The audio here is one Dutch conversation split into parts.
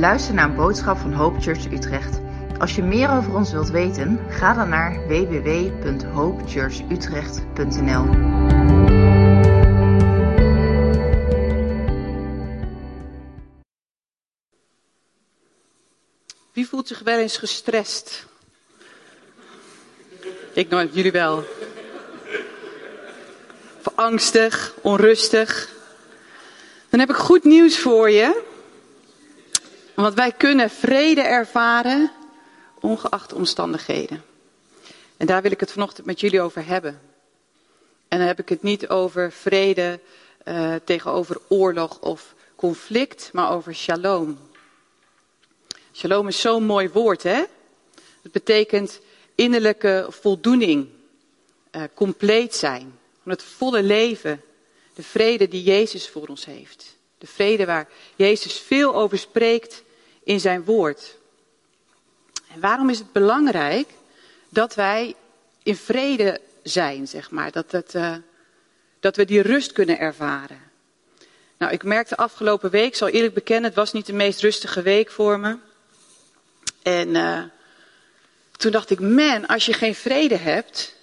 luistert naar een boodschap van Hope Church Utrecht. Als je meer over ons wilt weten, ga dan naar www.hopechurchutrecht.nl. Wie voelt zich wel eens gestrest? Ik nooit, jullie wel. Of angstig, onrustig. Dan heb ik goed nieuws voor je. Want wij kunnen vrede ervaren, ongeacht de omstandigheden. En daar wil ik het vanochtend met jullie over hebben. En dan heb ik het niet over vrede uh, tegenover oorlog of conflict, maar over shalom. Shalom is zo'n mooi woord, hè? Het betekent innerlijke voldoening, uh, compleet zijn, het volle leven, de vrede die Jezus voor ons heeft. De vrede waar Jezus veel over spreekt in zijn woord. En waarom is het belangrijk dat wij in vrede zijn, zeg maar? Dat, dat we die rust kunnen ervaren. Nou, ik merkte afgelopen week, zal eerlijk bekennen, het was niet de meest rustige week voor me. En uh, toen dacht ik, man, als je geen vrede hebt,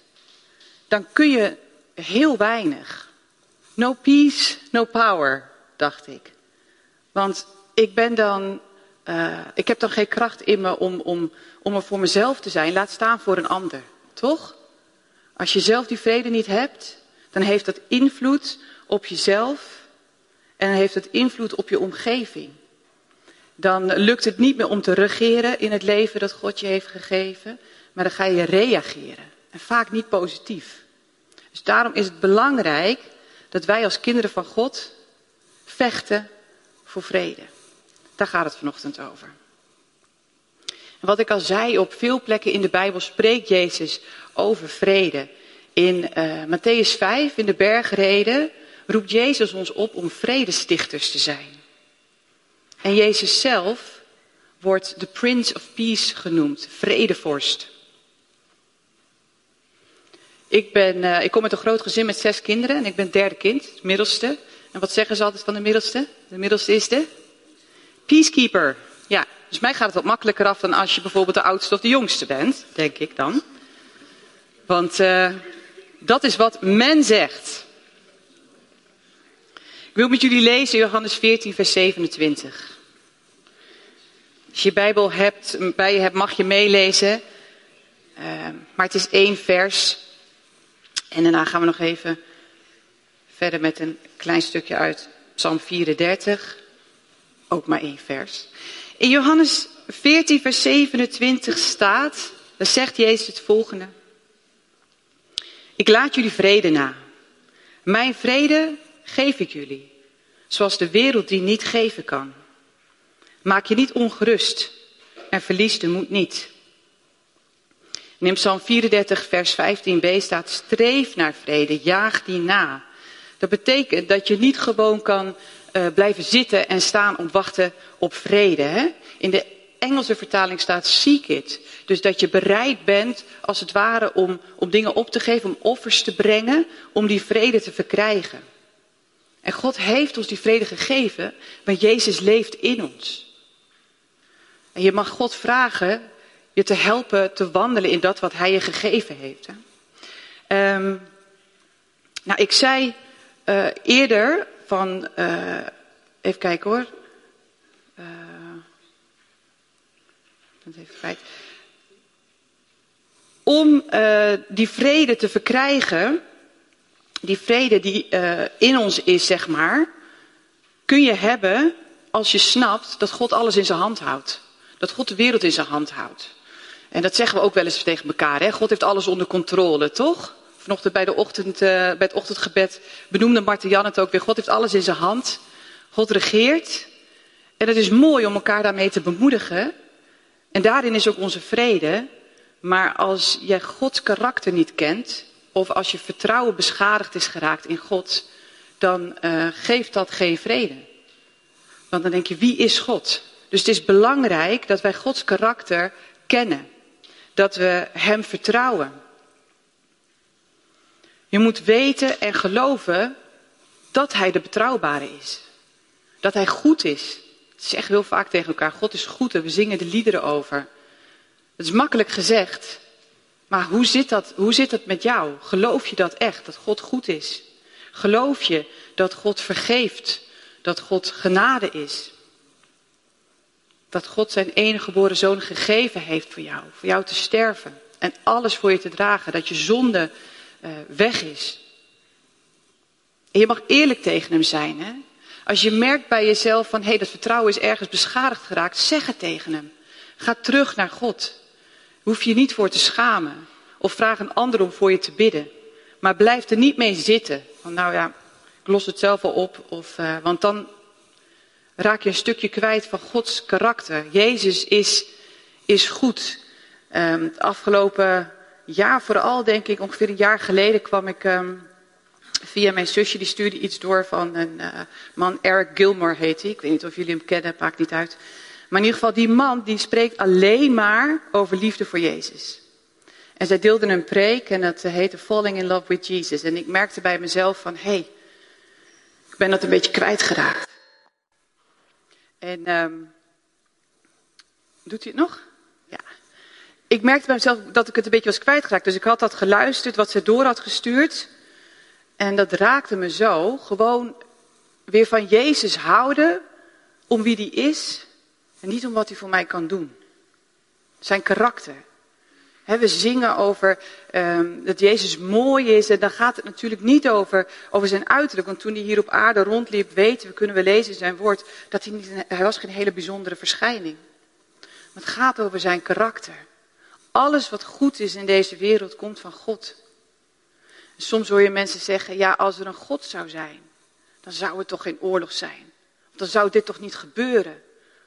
dan kun je heel weinig. No peace, no power, dacht ik. Want ik ben dan, uh, ik heb dan geen kracht in me om, om, om er voor mezelf te zijn, laat staan voor een ander. Toch? Als je zelf die vrede niet hebt, dan heeft dat invloed op jezelf en heeft het invloed op je omgeving. Dan lukt het niet meer om te regeren in het leven dat God je heeft gegeven, maar dan ga je reageren. En vaak niet positief. Dus daarom is het belangrijk dat wij als kinderen van God vechten voor vrede. Daar gaat het vanochtend over. En wat ik al zei, op veel plekken in de Bijbel spreekt Jezus over vrede. In uh, Matthäus 5, in de bergreden, roept Jezus ons op om vredestichters te zijn. En Jezus zelf wordt de Prince of Peace genoemd, vredevorst. Ik, ben, uh, ik kom uit een groot gezin met zes kinderen en ik ben derde kind, het middelste. En wat zeggen ze altijd van de middelste? De middelste is de peacekeeper. Ja, dus mij gaat het wat makkelijker af dan als je bijvoorbeeld de oudste of de jongste bent, denk ik dan. Want uh, dat is wat men zegt. Ik wil met jullie lezen Johannes 14, vers 27. Als je Bijbel hebt, bij je hebt, mag je meelezen. Uh, maar het is één vers. En daarna gaan we nog even verder met een klein stukje uit Psalm 34. Ook maar één vers. In Johannes 14, vers 27 staat, daar zegt Jezus het volgende. Ik laat jullie vrede na. Mijn vrede geef ik jullie, zoals de wereld die niet geven kan. Maak je niet ongerust en verlies de moed niet. En in Psalm 34, vers 15b staat: Streef naar vrede, jaag die na. Dat betekent dat je niet gewoon kan uh, blijven zitten en staan om wachten op vrede. Hè? In de Engelse vertaling staat seek it. Dus dat je bereid bent, als het ware, om, om dingen op te geven, om offers te brengen, om die vrede te verkrijgen. En God heeft ons die vrede gegeven, want Jezus leeft in ons. En je mag God vragen je te helpen te wandelen in dat wat Hij je gegeven heeft. Hè. Um, nou, ik zei uh, eerder van, uh, even kijken hoor. Uh, even kwijt. Om die vrede te verkrijgen, die vrede die in ons is, zeg maar, kun je hebben als je snapt dat God alles in zijn hand houdt. Dat God de wereld in zijn hand houdt. En dat zeggen we ook wel eens tegen elkaar. Hè? God heeft alles onder controle, toch? Vanochtend bij, de ochtend, uh, bij het ochtendgebed benoemde Marten Jan het ook weer. God heeft alles in zijn hand. God regeert. En het is mooi om elkaar daarmee te bemoedigen. En daarin is ook onze vrede. Maar als jij Gods karakter niet kent, of als je vertrouwen beschadigd is geraakt in God, dan uh, geeft dat geen vrede. Want dan denk je, wie is God? Dus het is belangrijk dat wij Gods karakter kennen. Dat we Hem vertrouwen. Je moet weten en geloven dat Hij de betrouwbare is. Dat Hij goed is. zeggen heel vaak tegen elkaar, God is goed en we zingen de liederen over. Het is makkelijk gezegd, maar hoe zit dat, hoe zit dat met jou? Geloof je dat echt, dat God goed is? Geloof je dat God vergeeft, dat God genade is? Dat God zijn enige geboren zoon gegeven heeft voor jou, voor jou te sterven en alles voor je te dragen, dat je zonde uh, weg is. Je mag eerlijk tegen hem zijn. Hè? Als je merkt bij jezelf van hé, hey, dat vertrouwen is ergens beschadigd geraakt, zeg het tegen hem. Ga terug naar God. Hoef je niet voor te schamen. Of vraag een ander om voor je te bidden. Maar blijf er niet mee zitten. Van nou ja, ik los het zelf wel op. Of, uh, want dan raak je een stukje kwijt van Gods karakter. Jezus is, is goed. Um, het afgelopen jaar vooral, denk ik, ongeveer een jaar geleden kwam ik um, via mijn zusje, die stuurde iets door van een uh, man, Eric Gilmore heet hij. Ik weet niet of jullie hem kennen, maakt niet uit. Maar in ieder geval, die man die spreekt alleen maar over liefde voor Jezus. En zij deelde een preek en dat heette Falling in Love with Jesus. En ik merkte bij mezelf van, hé, hey, ik ben dat een beetje kwijtgeraakt. En um, doet hij het nog? Ik merkte bij mezelf dat ik het een beetje was kwijtgeraakt. Dus ik had dat geluisterd, wat ze door had gestuurd. En dat raakte me zo. Gewoon weer van Jezus houden om wie die is. En niet om wat hij voor mij kan doen. Zijn karakter. we zingen over um, dat Jezus mooi is. En dan gaat het natuurlijk niet over, over zijn uiterlijk. Want toen hij hier op aarde rondliep, weten we, kunnen we lezen in zijn woord, dat hij niet, hij was geen hele bijzondere verschijning. Het gaat over zijn karakter. Alles wat goed is in deze wereld komt van God. Soms hoor je mensen zeggen, ja, als er een God zou zijn, dan zou het toch geen oorlog zijn. Of dan zou dit toch niet gebeuren.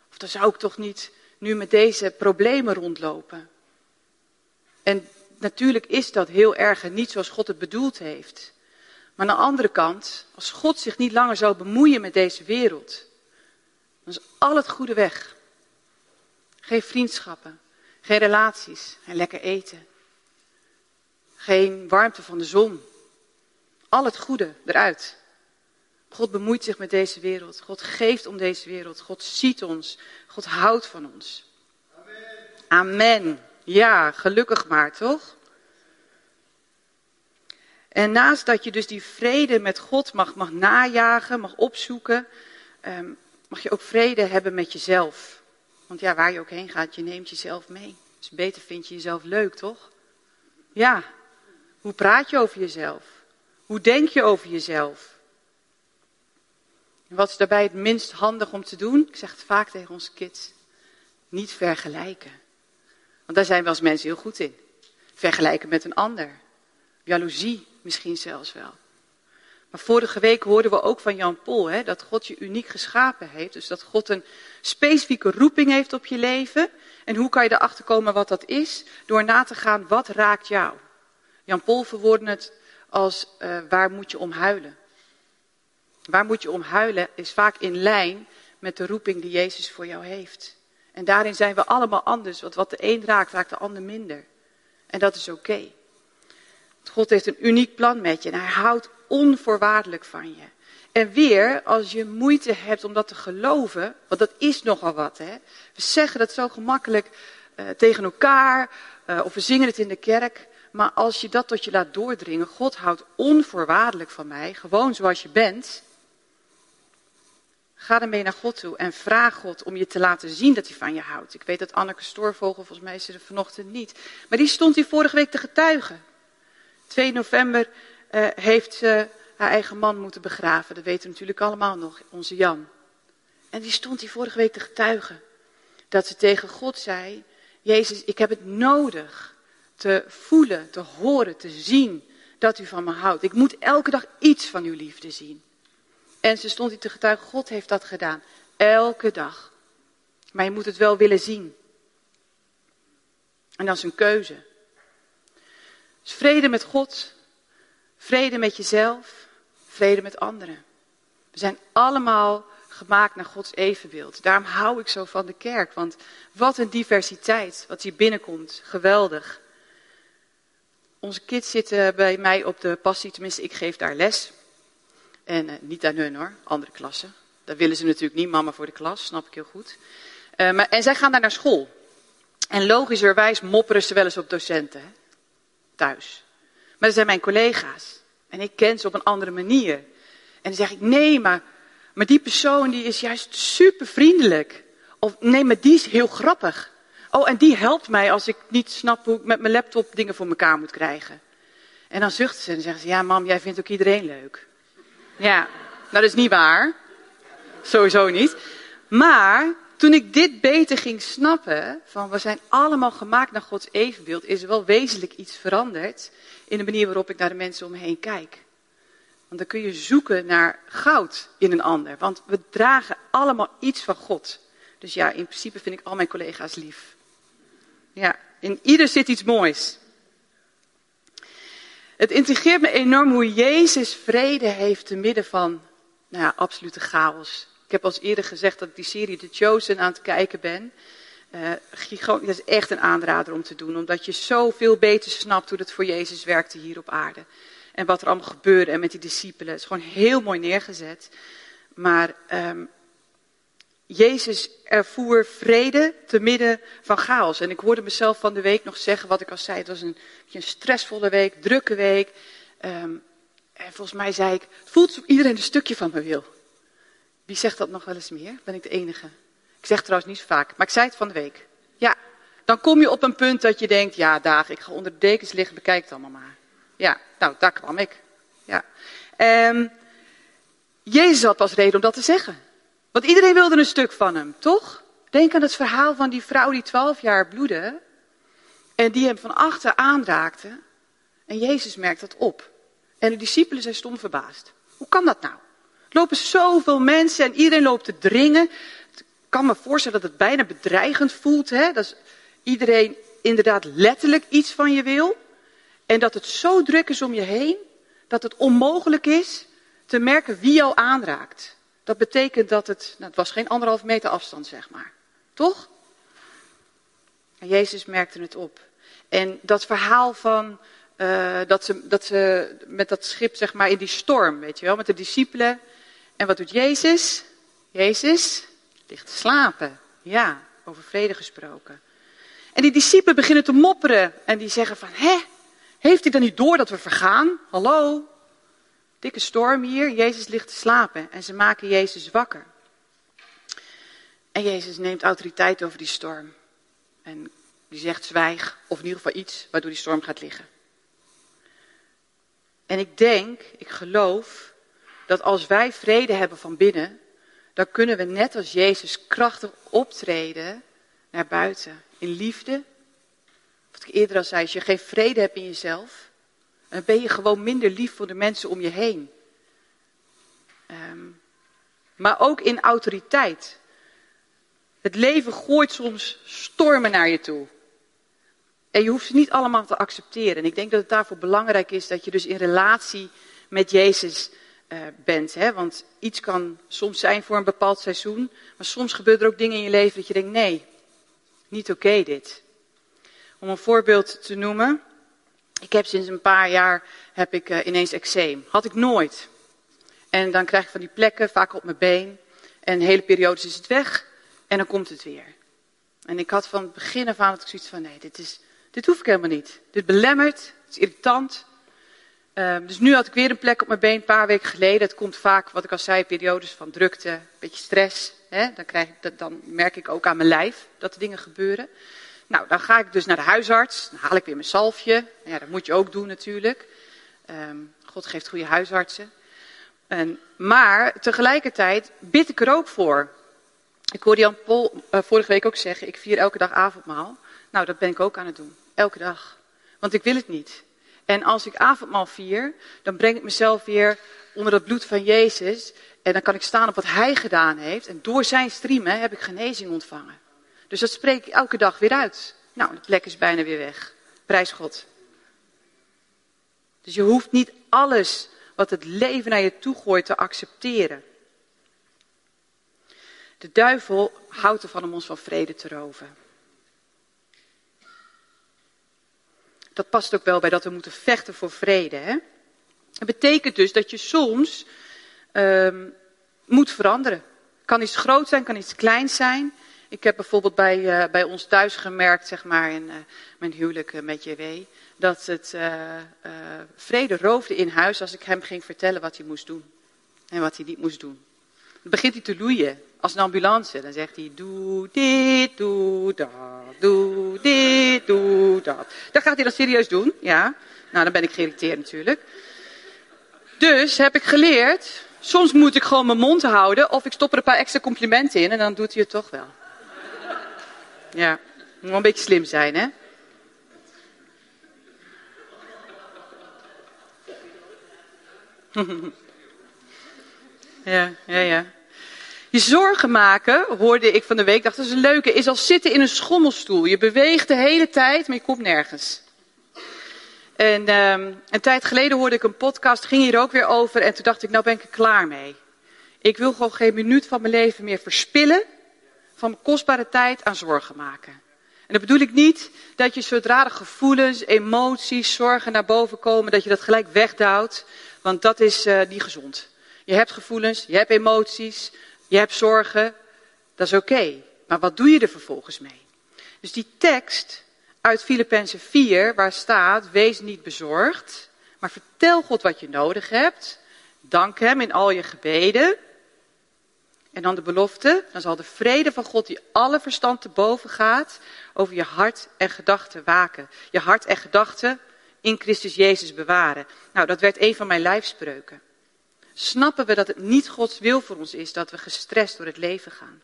Of dan zou ik toch niet nu met deze problemen rondlopen. En natuurlijk is dat heel erg en niet zoals God het bedoeld heeft. Maar aan de andere kant, als God zich niet langer zou bemoeien met deze wereld, dan is al het goede weg. Geen vriendschappen, geen relaties, geen lekker eten. Geen warmte van de zon. Al het goede eruit. God bemoeit zich met deze wereld. God geeft om deze wereld. God ziet ons. God houdt van ons. Amen. Ja, gelukkig maar, toch? En naast dat je dus die vrede met God mag, mag najagen, mag opzoeken, um, mag je ook vrede hebben met jezelf. Want ja, waar je ook heen gaat, je neemt jezelf mee. Dus beter vind je jezelf leuk, toch? Ja. Hoe praat je over jezelf? Hoe denk je over jezelf? En wat is daarbij het minst handig om te doen? Ik zeg het vaak tegen onze kids. Niet vergelijken. Want daar zijn we als mensen heel goed in. Vergelijken met een ander. Jaloezie misschien zelfs wel. Maar vorige week hoorden we ook van Jan Pol hè, dat God je uniek geschapen heeft. Dus dat God een specifieke roeping heeft op je leven. En hoe kan je erachter komen wat dat is? Door na te gaan, wat raakt jou? Jan Pol verwoordde het als uh, waar moet je om huilen? Waar moet je om huilen is vaak in lijn met de roeping die Jezus voor jou heeft. En daarin zijn we allemaal anders, want wat de een raakt, raakt de ander minder. En dat is oké. God heeft een uniek plan met je en hij houdt onvoorwaardelijk van je. En weer, als je moeite hebt om dat te geloven, want dat is nogal wat. Hè? We zeggen dat zo gemakkelijk uh, tegen elkaar, uh, of we zingen het in de kerk. Maar als je dat tot je laat doordringen, God houdt onvoorwaardelijk van mij, gewoon zoals je bent. Ga ermee naar God toe en vraag God om je te laten zien dat hij van je houdt. Ik weet dat Anneke Stoorvogel, volgens mij ze er vanochtend niet. Maar die stond hier vorige week te getuigen. 2 november uh, heeft ze haar eigen man moeten begraven. Dat weten we natuurlijk allemaal nog, onze Jan. En die stond hier vorige week te getuigen. Dat ze tegen God zei, Jezus, ik heb het nodig te voelen, te horen, te zien dat u van me houdt. Ik moet elke dag iets van uw liefde zien. En ze stond hier te getuigen, God heeft dat gedaan. Elke dag. Maar je moet het wel willen zien. En dat is een keuze. Dus vrede met God, vrede met jezelf, vrede met anderen. We zijn allemaal gemaakt naar Gods evenbeeld. Daarom hou ik zo van de kerk, want wat een diversiteit wat hier binnenkomt. Geweldig. Onze kids zitten bij mij op de passie, tenminste ik geef daar les. En uh, niet aan hun hoor, andere klassen. Dat willen ze natuurlijk niet, mama voor de klas, snap ik heel goed. Uh, maar, en zij gaan daar naar school. En logischerwijs mopperen ze wel eens op docenten, hè? Thuis. Maar dat zijn mijn collega's. En ik ken ze op een andere manier. En dan zeg ik, nee, maar, maar die persoon die is juist super vriendelijk. Of nee, maar die is heel grappig. Oh, en die helpt mij als ik niet snap hoe ik met mijn laptop dingen voor elkaar moet krijgen. En dan zuchten ze en zeggen ze, ja mam, jij vindt ook iedereen leuk. Ja, nou dat is niet waar. Sowieso niet. Maar toen ik dit beter ging snappen, van we zijn allemaal gemaakt naar Gods evenbeeld, is er wel wezenlijk iets veranderd in de manier waarop ik naar de mensen om heen kijk. Want dan kun je zoeken naar goud in een ander. Want we dragen allemaal iets van God. Dus ja, in principe vind ik al mijn collega's lief. Ja, in ieder zit iets moois. Het intrigeert me enorm hoe Jezus vrede heeft te midden van nou ja, absolute chaos. Ik heb al eerder gezegd dat ik die serie The Chosen aan het kijken ben. Uh, dat is echt een aanrader om te doen, omdat je zoveel beter snapt hoe het voor Jezus werkte hier op aarde. En wat er allemaal gebeurde en met die discipelen. Het is gewoon heel mooi neergezet. Maar um, Jezus ervoer vrede te midden van chaos. En ik hoorde mezelf van de week nog zeggen wat ik al zei. Het was een, een stressvolle week, drukke week. Um, en volgens mij zei ik, het voelt iedereen een stukje van me wil. Wie zegt dat nog wel eens meer? Ben ik de enige? Ik zeg trouwens niet zo vaak, maar ik zei het van de week. Ja, dan kom je op een punt dat je denkt, ja dag, ik ga onder de dekens liggen, bekijk het allemaal maar. Ja, nou, daar kwam ik. Ja. Um, Jezus had pas reden om dat te zeggen. Want iedereen wilde een stuk van hem, toch? Denk aan het verhaal van die vrouw die twaalf jaar bloedde. En die hem van achter aanraakte. En Jezus merkt dat op. En de discipelen zijn stom verbaasd. Hoe kan dat nou? Lopen zoveel mensen en iedereen loopt te dringen. Ik kan me voorstellen dat het bijna bedreigend voelt. Hè? Dat iedereen inderdaad letterlijk iets van je wil. En dat het zo druk is om je heen. Dat het onmogelijk is te merken wie jou aanraakt. Dat betekent dat het, nou, het was geen anderhalf meter afstand, zeg maar. Toch? En Jezus merkte het op. En dat verhaal van uh, dat, ze, dat ze met dat schip, zeg maar, in die storm, weet je wel, met de discipelen. En wat doet Jezus? Jezus ligt te slapen. Ja, over vrede gesproken. En die discipelen beginnen te mopperen en die zeggen van, hè, heeft hij dan niet door dat we vergaan? Hallo? Dikke storm hier, Jezus ligt te slapen en ze maken Jezus wakker. En Jezus neemt autoriteit over die storm. En die zegt zwijg, of in ieder geval iets waardoor die storm gaat liggen. En ik denk, ik geloof, dat als wij vrede hebben van binnen, dan kunnen we net als Jezus krachtig optreden naar buiten. In liefde. Wat ik eerder al zei, als je geen vrede hebt in jezelf, dan ben je gewoon minder lief voor de mensen om je heen. Um, maar ook in autoriteit. Het leven gooit soms stormen naar je toe. En je hoeft ze niet allemaal te accepteren. En ik denk dat het daarvoor belangrijk is dat je dus in relatie met Jezus uh, bent. Hè? Want iets kan soms zijn voor een bepaald seizoen. Maar soms gebeuren er ook dingen in je leven dat je denkt, nee, niet oké dit. Om een voorbeeld te noemen. Ik heb sinds een paar jaar heb ik uh, ineens eczeem. Had ik nooit. En dan krijg ik van die plekken, vaak op mijn been. En hele periode is het weg. En dan komt het weer. En ik had van het begin af aan het zoiets van, nee, dit, is, dit hoef ik helemaal niet. Dit belemmert, het is irritant. Uh, dus nu had ik weer een plek op mijn been, een paar weken geleden. Het komt vaak, wat ik al zei, periodes van drukte, een beetje stress. Hè? Dan, krijg ik dat, dan merk ik ook aan mijn lijf dat er dingen gebeuren. Nou, dan ga ik dus naar de huisarts. Dan haal ik weer mijn salfje. Ja, dat moet je ook doen natuurlijk. Um, God geeft goede huisartsen. En, maar tegelijkertijd bid ik er ook voor. Ik hoorde Jan Pol uh, vorige week ook zeggen, ik vier elke dag avondmaal. Nou, dat ben ik ook aan het doen. Elke dag. Want ik wil het niet. En als ik avondmaal vier, dan breng ik mezelf weer onder het bloed van Jezus. En dan kan ik staan op wat Hij gedaan heeft. En door zijn streamen heb ik genezing ontvangen. Dus dat spreek ik elke dag weer uit. Nou, de plek is bijna weer weg. Prijs God. Dus je hoeft niet alles wat het leven naar je toe gooit te accepteren. De duivel houdt ervan om ons van vrede te roven. Dat past ook wel bij dat we moeten vechten voor vrede. Hè? Dat betekent dus dat je soms um, moet veranderen. Kan iets groot zijn, kan iets klein zijn. Ik heb bijvoorbeeld bij, uh, bij ons thuis gemerkt, zeg maar, in uh, mijn huwelijk uh, met JW, dat het vrede roofde in huis als ik hem ging vertellen wat hij moest doen. En wat hij niet moest doen. Dan begint hij te loeien, als een ambulance. Dan zegt hij, doe dit, doe dat, doe doe dat. Dan gaat hij dat serieus doen, ja. Nou, dan ben ik geïrriteerd natuurlijk. Dus heb ik geleerd, soms moet ik gewoon mijn mond houden of ik stop er een paar extra complimenten in en dan doet hij het toch wel. Ja, moet wel een beetje slim zijn, hè? ja, ja, ja. Je zorgen maken, hoorde ik van de week, dacht dat is een leuke, is als zitten in een schommelstoel. Je beweegt de hele tijd, maar je komt nergens. En um, een tijd geleden hoorde ik een podcast, ging hier ook weer over. En toen dacht ik, nou ben ik er klaar mee. Ik wil gewoon geen minuut van mijn leven meer verspillen. Van mijn kostbare tijd aan zorgen maken. En dat bedoel ik niet dat je zodra de gevoelens, emoties, zorgen naar boven komen, dat je dat gelijk wegduwt. Want dat is uh, niet gezond. Je hebt gevoelens, je hebt emoties, je hebt zorgen. Dat is oké. Maar wat doe je er vervolgens mee? Dus die tekst uit Filippenzen 4, waar staat, wees niet bezorgd, maar vertel God wat je nodig hebt. Dank Hem in al je gebeden. En dan de belofte, dan zal de vrede van God die alle verstand te boven gaat, over je hart en gedachten waken. Je hart en gedachten in Christus Jezus bewaren. Nou, dat werd een van mijn lijfspreuken. Snappen we dat het niet Gods wil voor ons is dat we gestrest door het leven gaan?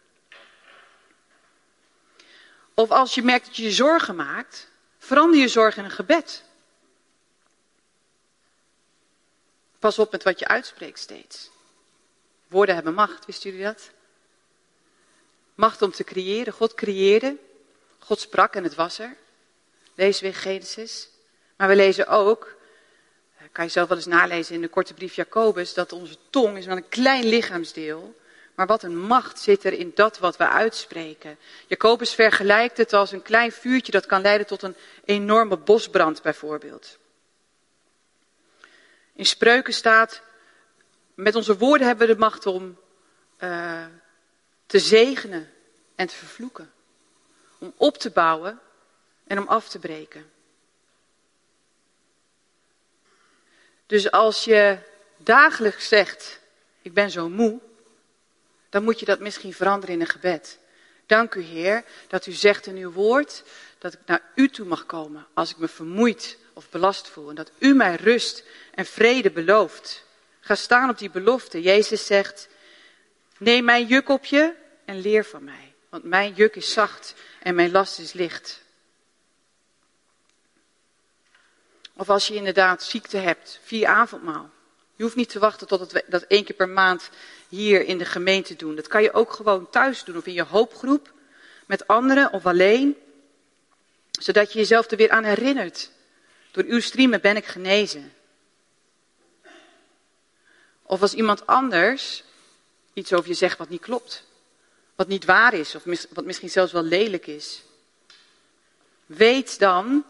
Of als je merkt dat je je zorgen maakt, verander je zorg in een gebed. Pas op met wat je uitspreekt steeds. Woorden hebben macht, wisten jullie dat? Macht om te creëren. God creëerde. God sprak en het was er. Lezen we in Genesis. Maar we lezen ook, kan je zelf wel eens nalezen in de korte brief Jacobus, dat onze tong is maar een klein lichaamsdeel maar wat een macht zit er in dat wat we uitspreken. Jacobus vergelijkt het als een klein vuurtje dat kan leiden tot een enorme bosbrand bijvoorbeeld. In spreuken staat, met onze woorden hebben we de macht om uh, te zegenen en te vervloeken. Om op te bouwen en om af te breken. Dus als je dagelijks zegt, ik ben zo moe, dan moet je dat misschien veranderen in een gebed. Dank u Heer dat u zegt in uw woord dat ik naar u toe mag komen als ik me vermoeid of belast voel. En dat u mij rust en vrede belooft. Ga staan op die belofte. Jezus zegt, neem mijn juk op je en leer van mij. Want mijn juk is zacht en mijn last is licht. Of als je inderdaad ziekte hebt, vier avondmaal. Je hoeft niet te wachten tot het, dat één keer per maand hier in de gemeente doen. Dat kan je ook gewoon thuis doen of in je hoopgroep met anderen of alleen. Zodat je jezelf er weer aan herinnert. Door uw streamen ben ik genezen. Of als iemand anders iets over je zegt wat niet klopt. Wat niet waar is of wat misschien zelfs wel lelijk is. Weet dan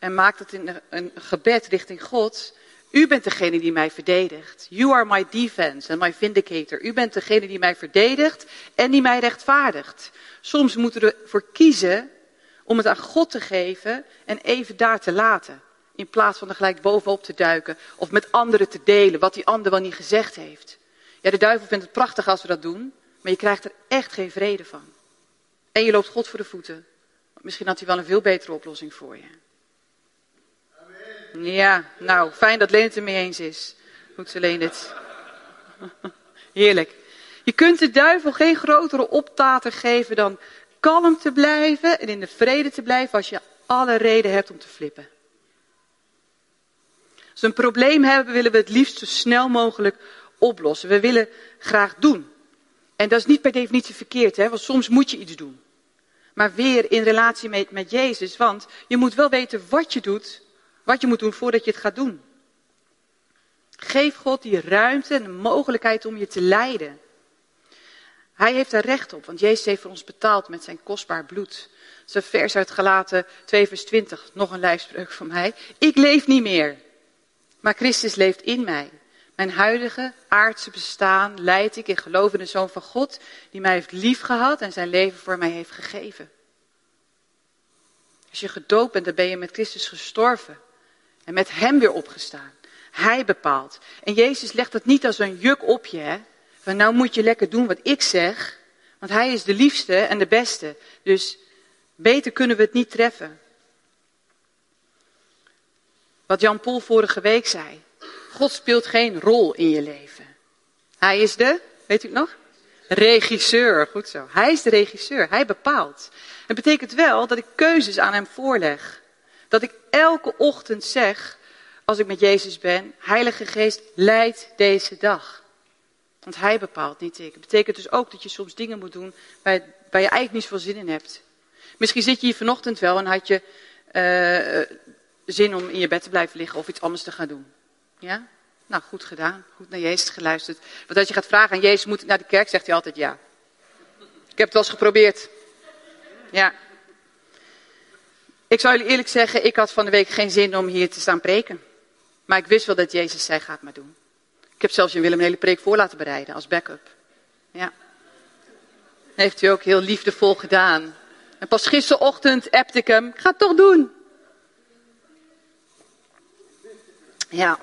en maak het in een gebed richting God u bent degene die mij verdedigt. You are my defense and my vindicator. U bent degene die mij verdedigt en die mij rechtvaardigt. Soms moeten we ervoor kiezen om het aan God te geven en even daar te laten. In plaats van er gelijk bovenop te duiken of met anderen te delen wat die ander wel niet gezegd heeft. Ja, de duivel vindt het prachtig als we dat doen, maar je krijgt er echt geen vrede van. En je loopt God voor de voeten. Misschien had hij wel een veel betere oplossing voor je. Ja, nou, fijn dat Leen het er mee eens is. Goed ze Leen het. Heerlijk. Je kunt de duivel geen grotere optater geven dan kalm te blijven en in de vrede te blijven als je alle reden hebt om te flippen. Als we een probleem hebben, willen we het liefst zo snel mogelijk oplossen. We willen graag doen. En dat is niet per definitie verkeerd, hè? want soms moet je iets doen. Maar weer in relatie met, met Jezus, want je moet wel weten wat je doet wat je moet doen voordat je het gaat doen. Geef God die ruimte en de mogelijkheid om je te leiden. Hij heeft er recht op, want Jezus heeft voor ons betaald met zijn kostbaar bloed. Zijn vers uit Galaten 2 vers 20, nog een lijfspreuk van mij. Ik leef niet meer, maar Christus leeft in mij. Mijn huidige aardse bestaan leid ik in geloof in de Zoon van God, die mij heeft liefgehad en zijn leven voor mij heeft gegeven. Als je gedoopt bent, dan ben je met Christus gestorven en met Hem weer opgestaan. Hij bepaalt. En Jezus legt dat niet als een juk op je, hè? van nou moet je lekker doen wat ik zeg, want Hij is de liefste en de beste. Dus beter kunnen we het niet treffen. Wat Jan Pol vorige week zei. God speelt geen rol in je leven. Hij is de, weet u het nog? Regisseur, goed zo. Hij is de regisseur, hij bepaalt. Het betekent wel dat ik keuzes aan hem voorleg. Dat ik elke ochtend zeg, als ik met Jezus ben, Heilige Geest, leid deze dag. Want hij bepaalt, niet ik. Het betekent dus ook dat je soms dingen moet doen waar je, eigenlijk niet zoveel zin in hebt. Misschien zit je hier vanochtend wel en had je uh, zin om in je bed te blijven liggen of iets anders te gaan doen. Ja? Nou, goed gedaan. Goed naar Jezus geluisterd. Want als je gaat vragen aan Jezus, moet naar de kerk? Zegt hij altijd ja. Ik heb het wel eens geprobeerd. Ja. Ik zou jullie eerlijk zeggen, ik had van de week geen zin om hier te staan preken. Maar ik wist wel dat Jezus zei, gaat maar doen. Ik heb zelfs in Willem een hele preek voor laten bereiden als backup. Ja. Heeft u ook heel liefdevol gedaan. En pas gisterochtend appte ik hem, ga het toch doen. Ja.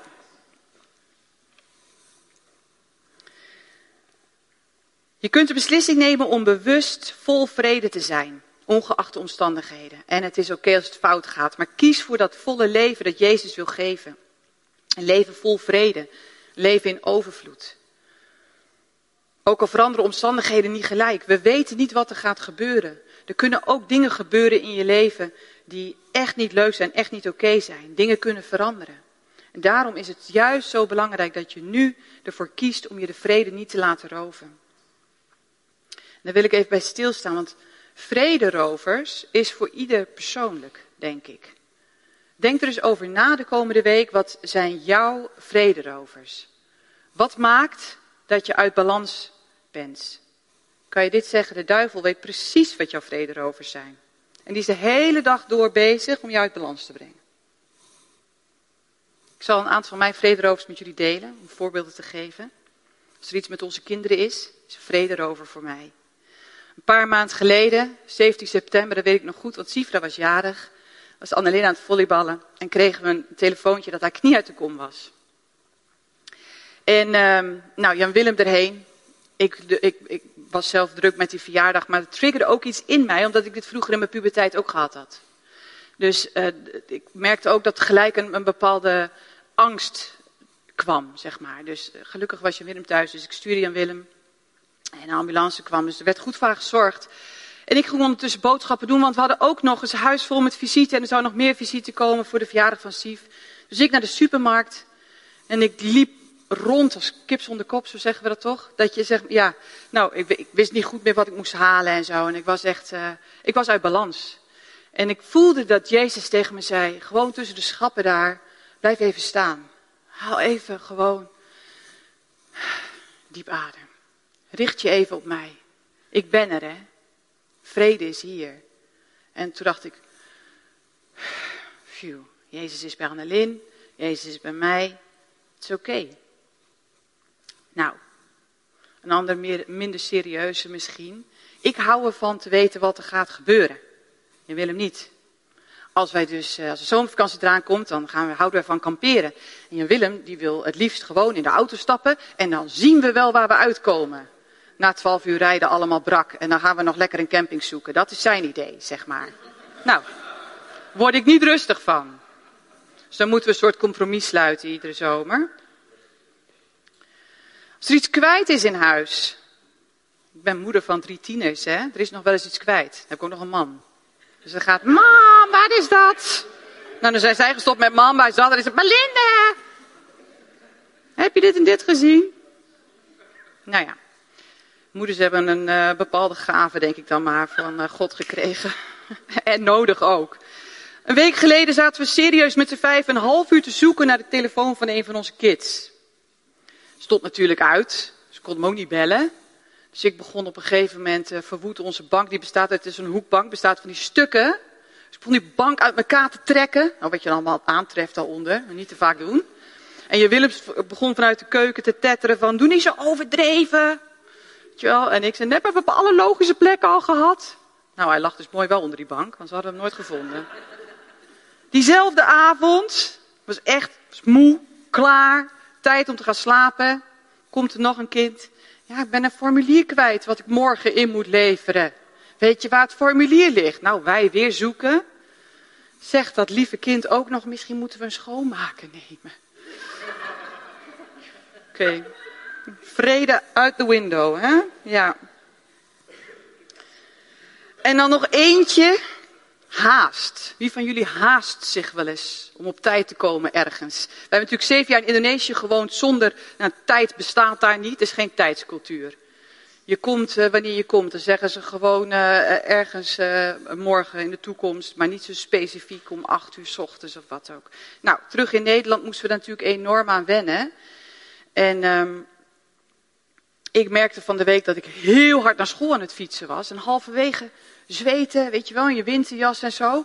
Je kunt de beslissing nemen om bewust vol vrede te zijn, ongeacht de omstandigheden. En het is oké als het fout gaat, maar kies voor dat volle leven dat Jezus wil geven. Een leven vol vrede, leven in overvloed. Ook al veranderen omstandigheden niet gelijk. We weten niet wat er gaat gebeuren. Er kunnen ook dingen gebeuren in je leven die echt niet leuk zijn, echt niet oké zijn. Dingen kunnen veranderen. En daarom is het juist zo belangrijk dat je nu ervoor kiest om je de vrede niet te laten roven. daar wil ik even bij stilstaan, want vrederovers is voor ieder persoonlijk, denk ik. Denk er eens over na de komende week, wat zijn jouw vrederovers? Wat maakt dat je uit balans bent? Kan je dit zeggen, de duivel weet precies wat jouw vrederovers zijn. En die is de hele dag door bezig om jou uit balans te brengen. Ik zal een aantal van mijn vrederovers met jullie delen, om voorbeelden te geven. Als er iets met onze kinderen is, is een vrederover voor mij. Een paar maanden geleden, 17 september, dat weet ik nog goed, want Sifra was jarig. Was Annelien aan het volleyballen en kregen we een telefoontje dat haar knie uit de kom was. En uh, nou, Jan Willem erheen. Ik, ik, ik, was zelf druk met die verjaardag, maar het triggerde ook iets in mij, omdat ik dit vroeger in mijn puberteit ook gehad had. Dus uh, ik merkte ook dat gelijk een, een bepaalde angst kwam, zeg maar. Dus uh, gelukkig was Jan Willem thuis, dus ik stuurde Jan Willem. En de ambulance kwam, dus er werd goed voor haar gezorgd. En ik ging ondertussen boodschappen doen, want we hadden ook nog eens een huis vol met visite. En er zou nog meer visite komen voor de verjaardag van Sief. Dus ik naar de supermarkt. En ik liep rond als kip zonder kop, zo zeggen we dat toch? Dat je zegt, ja, nou, ik, wist niet goed meer wat ik moest halen en zo. En ik was echt, uh, ik was uit balans. En ik voelde dat Jezus tegen me zei, gewoon tussen de schappen daar, blijf even staan. Haal even gewoon diep adem. Richt je even op mij. Ik ben er, hè. Vrede is hier. En toen dacht ik, phew, Jezus is bij Annelien, Jezus is bij mij, het is oké. Nou, een ander meer, minder serieuze misschien. Ik hou ervan te weten wat er gaat gebeuren. Je wil hem niet. Als wij dus, eh, als de zomervakantie eraan komt, dan gaan we, houden we van kamperen. En Jan Willem, die wil het liefst gewoon in de auto stappen en dan zien we wel waar we uitkomen. Na twaalf uur rijden allemaal brak en dan gaan we nog lekker een camping zoeken. Dat is zijn idee, zeg maar. Nou, word ik niet rustig van. Dus dan moeten we een soort compromis sluiten iedere zomer. Als er iets kwijt is in huis. Ik ben moeder van drie tieners, hè. Er is nog wel eens iets kwijt. Dan ook nog een man. Dus dan gaat, mam, wat is dat? Nou, dan zijn zij gestopt met mam, bij zat, dan is het, Malinde! Heb je dit en dit gezien? Nou ja. Moeders hebben een uh, bepaalde gave, denk ik dan maar, van uh, God gekregen. en nodig ook. Een week geleden zaten we serieus met z'n vijf een half uur te zoeken naar de telefoon van een van onze kids. Stond natuurlijk uit, dus ik kon hem ook niet bellen. Dus ik begon op een gegeven moment uh, verwoed onze bank. Die bestaat uit, het is een hoekbank, bestaat van die stukken. Dus ik begon die bank uit elkaar te trekken. Nou, wat je allemaal aantreft daaronder, niet te vaak doen. En je Willems begon vanuit de keuken te tetteren van, doe niet zo overdreven. Wel? En ik zei, net hebben we op alle logische plekken al gehad. Nou, hij lag dus mooi wel onder die bank, want ze hadden hem nooit gevonden. Diezelfde avond, was echt moe, klaar, tijd om te gaan slapen. Komt er nog een kind. Ja, ik ben een formulier kwijt wat ik morgen in moet leveren. Weet je waar het formulier ligt? Nou, wij weer zoeken. Zegt dat lieve kind ook nog, misschien moeten we een schoonmaker nemen. Oké. Vrede uit de window, hè? Ja. En dan nog eentje. Haast. Wie van jullie haast zich wel eens om op tijd te komen ergens? We hebben natuurlijk zeven jaar in Indonesië gewoond zonder, nou, tijd bestaat daar niet, het is geen tijdscultuur. Je komt uh, wanneer je komt, dan zeggen ze gewoon uh, ergens uh, morgen in de toekomst, maar niet zo specifiek om acht uur s ochtends of wat ook. Nou, terug in Nederland moesten we natuurlijk enorm aan wennen. En um, ik merkte van de week dat ik heel hard naar school aan het fietsen was. En halverwege zweten, weet je wel, in je winterjas en zo.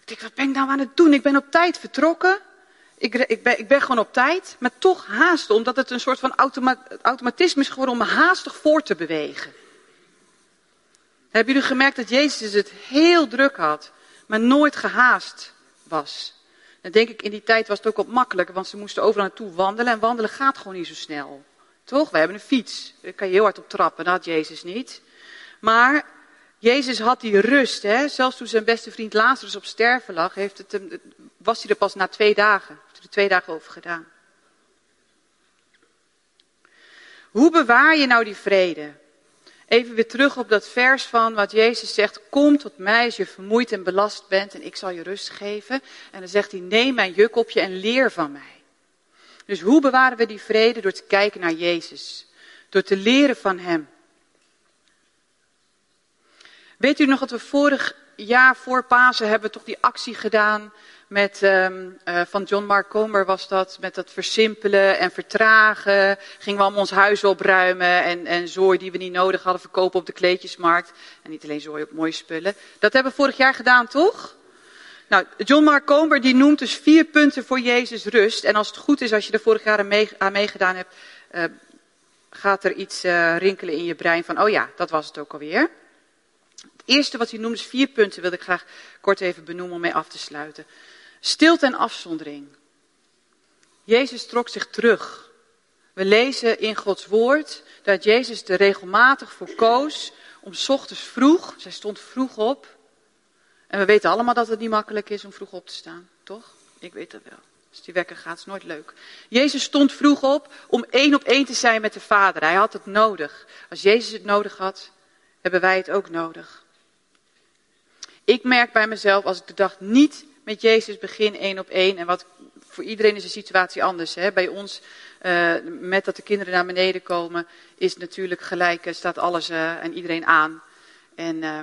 Ik dacht, wat ben ik nou aan het doen? Ik ben op tijd vertrokken. Ik, ik, ben, ik ben gewoon op tijd, maar toch haasten, omdat het een soort van automa automatisme is geworden om me haastig voor te bewegen. Hebben jullie gemerkt dat Jezus het heel druk had, maar nooit gehaast was? Dan denk ik, in die tijd was het ook wat makkelijker, want ze moesten overal naartoe wandelen en wandelen gaat gewoon niet zo snel. Toch? We hebben een fiets. Daar kan je heel hard op trappen, dat had Jezus niet. Maar Jezus had die rust, hè? zelfs toen zijn beste vriend Lazarus op sterven lag, heeft het, was hij er pas na twee dagen. Heeft hij er twee dagen over gedaan. Hoe bewaar je nou die vrede? Even weer terug op dat vers van wat Jezus zegt, kom tot mij als je vermoeid en belast bent en ik zal je rust geven. En dan zegt hij, neem mijn juk op je en leer van mij. Dus hoe bewaren we die vrede? Door te kijken naar Jezus. Door te leren van Hem. Weet u nog dat we vorig jaar voor Pasen hebben toch die actie gedaan met, um, uh, van John Mark Comer was dat, met dat versimpelen en vertragen. Gingen we allemaal ons huis opruimen en, en zooi die we niet nodig hadden verkopen op de kleedjesmarkt. En niet alleen zooi, ook mooie spullen. Dat hebben we vorig jaar gedaan, toch? Nou, John Mark Comer die noemt dus vier punten voor Jezus rust. En als het goed is, als je er vorig jaar aan, mee, aan meegedaan hebt, uh, gaat er iets uh, rinkelen in je brein van, oh ja, dat was het ook alweer. Het eerste wat hij noemt is vier punten, wil ik graag kort even benoemen om mee af te sluiten. Stilte en afzondering. Jezus trok zich terug. We lezen in Gods woord dat Jezus er regelmatig voor koos om ochtends vroeg, zij stond vroeg op. En we weten allemaal dat het niet makkelijk is om vroeg op te staan, toch? Ik weet dat wel. Als die wekker gaat, is nooit leuk. Jezus stond vroeg op om één op één te zijn met de Vader. Hij had het nodig. Als Jezus het nodig had, hebben wij het ook nodig. Ik merk bij mezelf, als ik de dag niet met Jezus begin één op één, en wat voor iedereen is de situatie anders. Hè? Bij ons, uh, met dat de kinderen naar beneden komen, is natuurlijk gelijk, staat alles uh, en iedereen aan. En uh,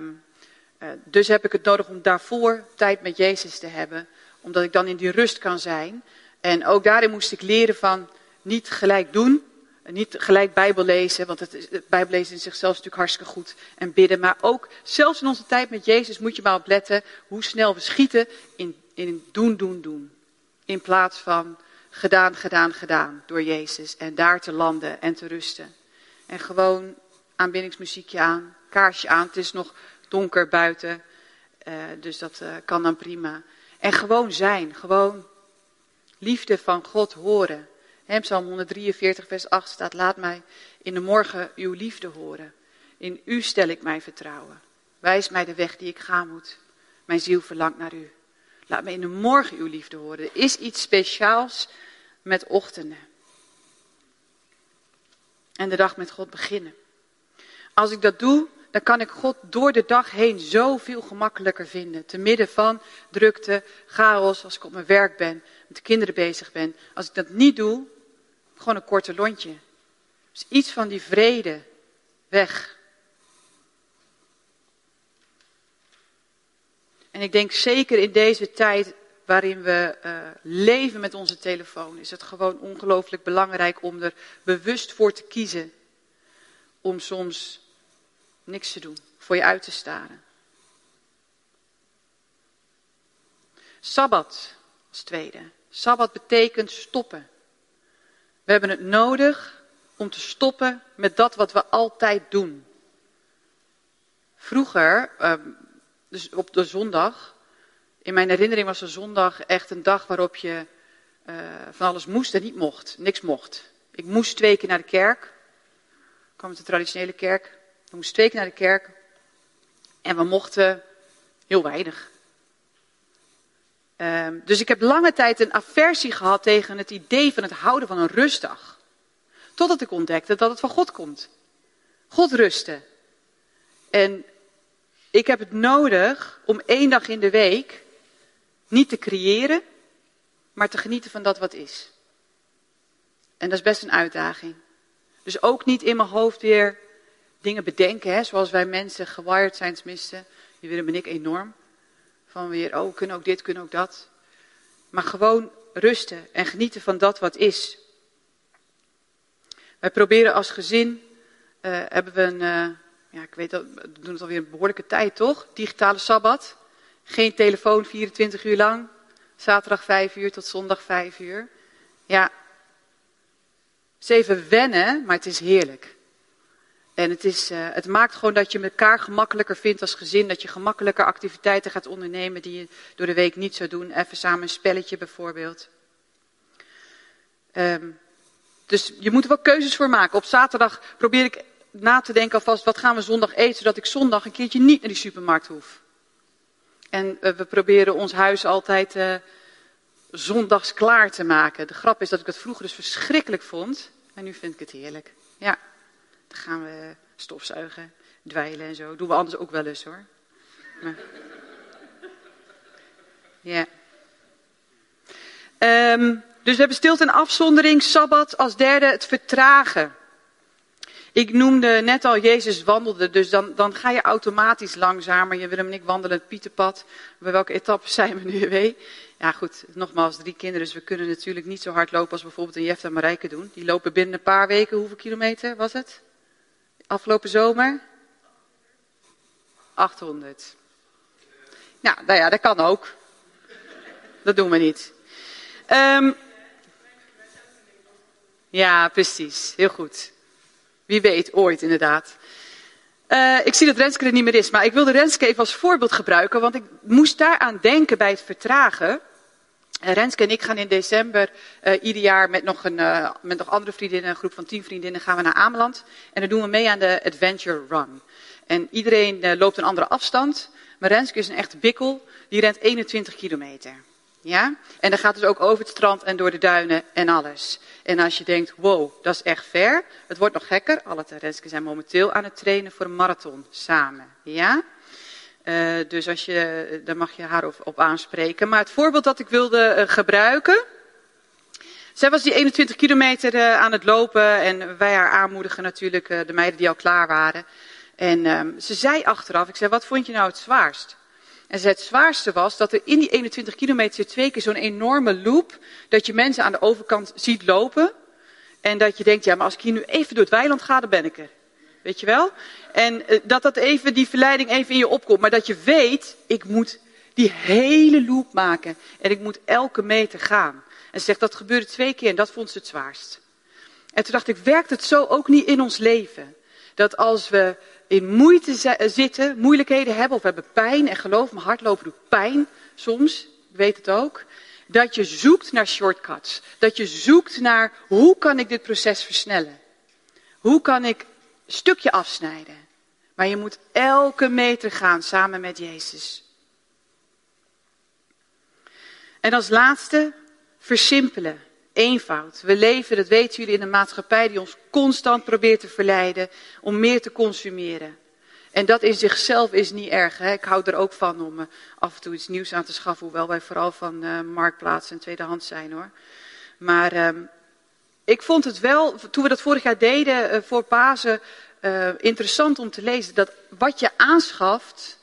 dus heb ik het nodig om daarvoor tijd met Jezus te hebben, omdat ik dan in die rust kan zijn. En ook daarin moest ik leren van niet gelijk doen, niet gelijk Bijbel lezen, want het, het Bijbel lezen in zichzelf is natuurlijk hartstikke goed. En bidden, maar ook zelfs in onze tijd met Jezus moet je maar opletten hoe snel we schieten in, in doen, doen, doen. In plaats van gedaan, gedaan, gedaan door Jezus. En daar te landen en te rusten. En gewoon aanbiddingsmuziekje aan, kaarsje aan. Het is nog donker buiten, uh, dus dat uh, kan dan prima. En gewoon zijn, gewoon liefde van God horen. Hem Psalm 143, vers 8 staat, laat mij in de morgen uw liefde horen. In u stel ik mijn vertrouwen. Wijs mij de weg die ik gaan moet. Mijn ziel verlangt naar u. Laat me in de morgen uw liefde horen. Er is iets speciaals met ochtenden. En de dag met God beginnen. Als ik dat doe, dan kan ik God door de dag heen zoveel gemakkelijker vinden. Te midden van drukte, chaos, als ik op mijn werk ben, met de kinderen bezig ben. Als ik dat niet doe, gewoon een korte lontje. Dus iets van die vrede weg. En ik denk zeker in deze tijd waarin we uh, leven met onze telefoon, is het gewoon ongelooflijk belangrijk om er bewust voor te kiezen. Om soms niks te doen, voor je uit te staren. Sabbat als tweede. Sabbat betekent stoppen. We hebben het nodig om te stoppen met dat wat we altijd doen. Vroeger, ehm, dus op de zondag, in mijn herinnering was de zondag echt een dag waarop je uh, van alles moest en niet mocht. Niks mocht. Ik moest twee keer naar de kerk. Ik kwam uit de traditionele kerk. We moesten twee keer naar de kerk. En we mochten heel weinig. Um, dus ik heb lange tijd een aversie gehad tegen het idee van het houden van een rustdag. Totdat ik ontdekte dat het van God komt. God rusten. En ik heb het nodig om één dag in de week niet te creëren, maar te genieten van dat wat is. En dat is best een uitdaging. Dus ook niet in mijn hoofd weer dingen bedenken, hè, zoals wij mensen gewired zijn, tenminste. Die willen ben ik enorm. Van weer, oh, kunnen ook dit, kunnen ook dat. Maar gewoon rusten en genieten van dat wat is. Wij proberen als gezin, uh, hebben we een, uh, ja, ik weet dat, we doen het alweer een behoorlijke tijd, toch? Digitale sabbat. Geen telefoon 24 uur lang. Zaterdag 5 uur tot zondag 5 uur. Ja, is even wennen, maar het is heerlijk. En het, is, uh, het maakt gewoon dat je elkaar gemakkelijker vindt als gezin. Dat je gemakkelijker activiteiten gaat ondernemen die je door de week niet zou doen. Even samen een spelletje bijvoorbeeld. Um, dus je moet er wel keuzes voor maken. Op zaterdag probeer ik na te denken alvast, wat gaan we zondag eten, zodat ik zondag een keertje niet naar die supermarkt hoef. En uh, we proberen ons huis altijd uh, zondags klaar te maken. De grap is dat ik het vroeger dus verschrikkelijk vond. En nu vind ik het heerlijk. Ja, dan gaan we stofzuigen, dweilen en zo. Doen we anders ook wel eens hoor. Maar... Ja. Um, dus we hebben stilte en afzondering, sabbat als derde het vertragen. Ik noemde net al, Jezus wandelde, dus dan, dan ga je automatisch langzamer. Je Willem en ik wandelen het Pieterpad. Bij welke etappe zijn we nu weer? Ja goed, nogmaals, drie kinderen, dus we kunnen natuurlijk niet zo hard lopen als bijvoorbeeld een Jefta en Marijke doen. Die lopen binnen een paar weken, hoeveel kilometer was het? Afgelopen zomer? 800. Nou, nou ja, dat kan ook. Dat doen we niet. Um, ja, precies. Heel goed. Wie weet, ooit inderdaad. Uh, ik zie dat Renske er niet meer is, maar ik wilde Renske even als voorbeeld gebruiken, want ik moest daaraan denken bij het vertragen. Renske en ik gaan in december uh, ieder jaar met nog, een, met nog andere vriendinnen, een groep van tien vriendinnen, gaan we naar Ameland. En dan doen we mee aan de Adventure Run. En iedereen loopt een andere afstand, maar Renske is een echte bikkel, die rent 21 kilometer. Ja? En dan gaat dus ook over het strand en door de duinen en alles. En als je denkt, wow, dat is echt ver. Het wordt nog gekker. Alle Terenske zijn momenteel aan het trainen voor een marathon samen. Ja? Uh, dus als je, daar mag je haar op, aanspreken. Maar het voorbeeld dat ik wilde uh, gebruiken. Zij was die 21 kilometer uh, aan het lopen. En wij haar aanmoedigen natuurlijk, de meiden die al klaar waren. En ehm, ze zei achteraf, ik zei, wat vond je nou het zwaarst? En het zwaarste was dat er in die 21 kilometer twee keer zo'n enorme loop, dat je mensen aan de overkant ziet lopen. En dat je denkt, ja, maar als ik hier nu even door het weiland ga, dan ben ik er. Weet je wel? En uh, dat dat even, die verleiding even in je opkomt. Maar dat je weet, ik moet die hele loop maken. En ik moet elke meter gaan. En ze zegt, dat gebeurde twee keer en dat vond ze het zwaarst. En toen dacht ik, werkt het zo ook niet in ons leven? Dat als we in moeite zitten, moeilijkheden hebben of hebben pijn. En geloof me, hardlopen doet pijn soms, ik weet het ook. Dat je zoekt naar shortcuts. Dat je zoekt naar hoe kan ik dit proces versnellen? Hoe kan ik stukje afsnijden? Maar je moet elke meter gaan samen met Jezus. En als laatste, versimpelen. Eenvoud. We leven, dat weten jullie, in een maatschappij die ons constant probeert te verleiden om meer te consumeren. En dat in zichzelf is niet erg. Hè? Ik hou er ook van om uh, af en toe iets nieuws aan te schaffen, hoewel wij vooral van uh, marktplaats en tweedehands zijn hoor. Maar uh, ik vond het wel, toen we dat vorig jaar deden uh, voor Pasen, interessant om te lezen dat wat je aanschaft,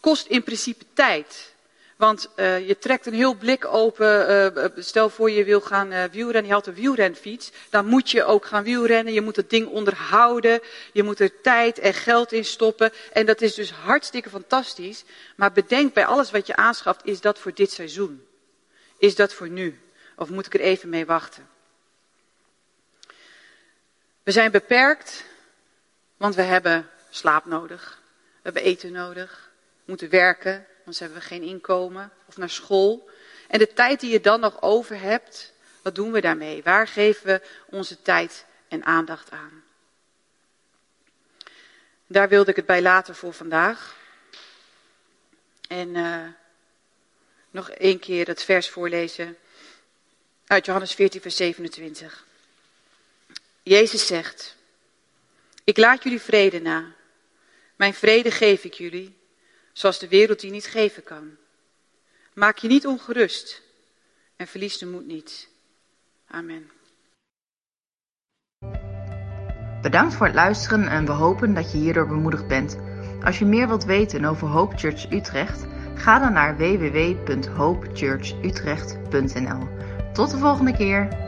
kost in principe tijd. Want uh, je trekt een heel blik open. Stel voor je wil gaan uh, wielrennen, je had een wielrenfiets. Dan moet je ook gaan wielrennen. Je moet het ding onderhouden. Je moet er tijd en geld in stoppen. En dat is dus hartstikke fantastisch. Maar bedenk bij alles wat je aanschaft, is dat voor dit seizoen? Is dat voor nu? Of moet ik er even mee wachten? We zijn beperkt, want we hebben slaap nodig. We hebben eten nodig. We moeten werken, anders hebben we geen inkomen. Of naar school. En de tijd die je dan nog over hebt, wat doen we daarmee? Waar geven we onze tijd en aandacht aan? Daar wilde ik het bij laten voor vandaag. En uh, nog één keer het vers voorlezen uit Johannes 14, vers 27. Jezus zegt, ik laat jullie vrede na. Mijn vrede geef ik jullie, zoals de wereld die niet geven kan. Maak je niet ongerust en verlies de moed niet. Amen. Bedankt voor het luisteren en we hopen dat je hierdoor bemoedigd bent. Als je meer wilt weten over Hope Church Utrecht, ga dan naar www.hopechurchutrecht.nl. Tot de volgende keer.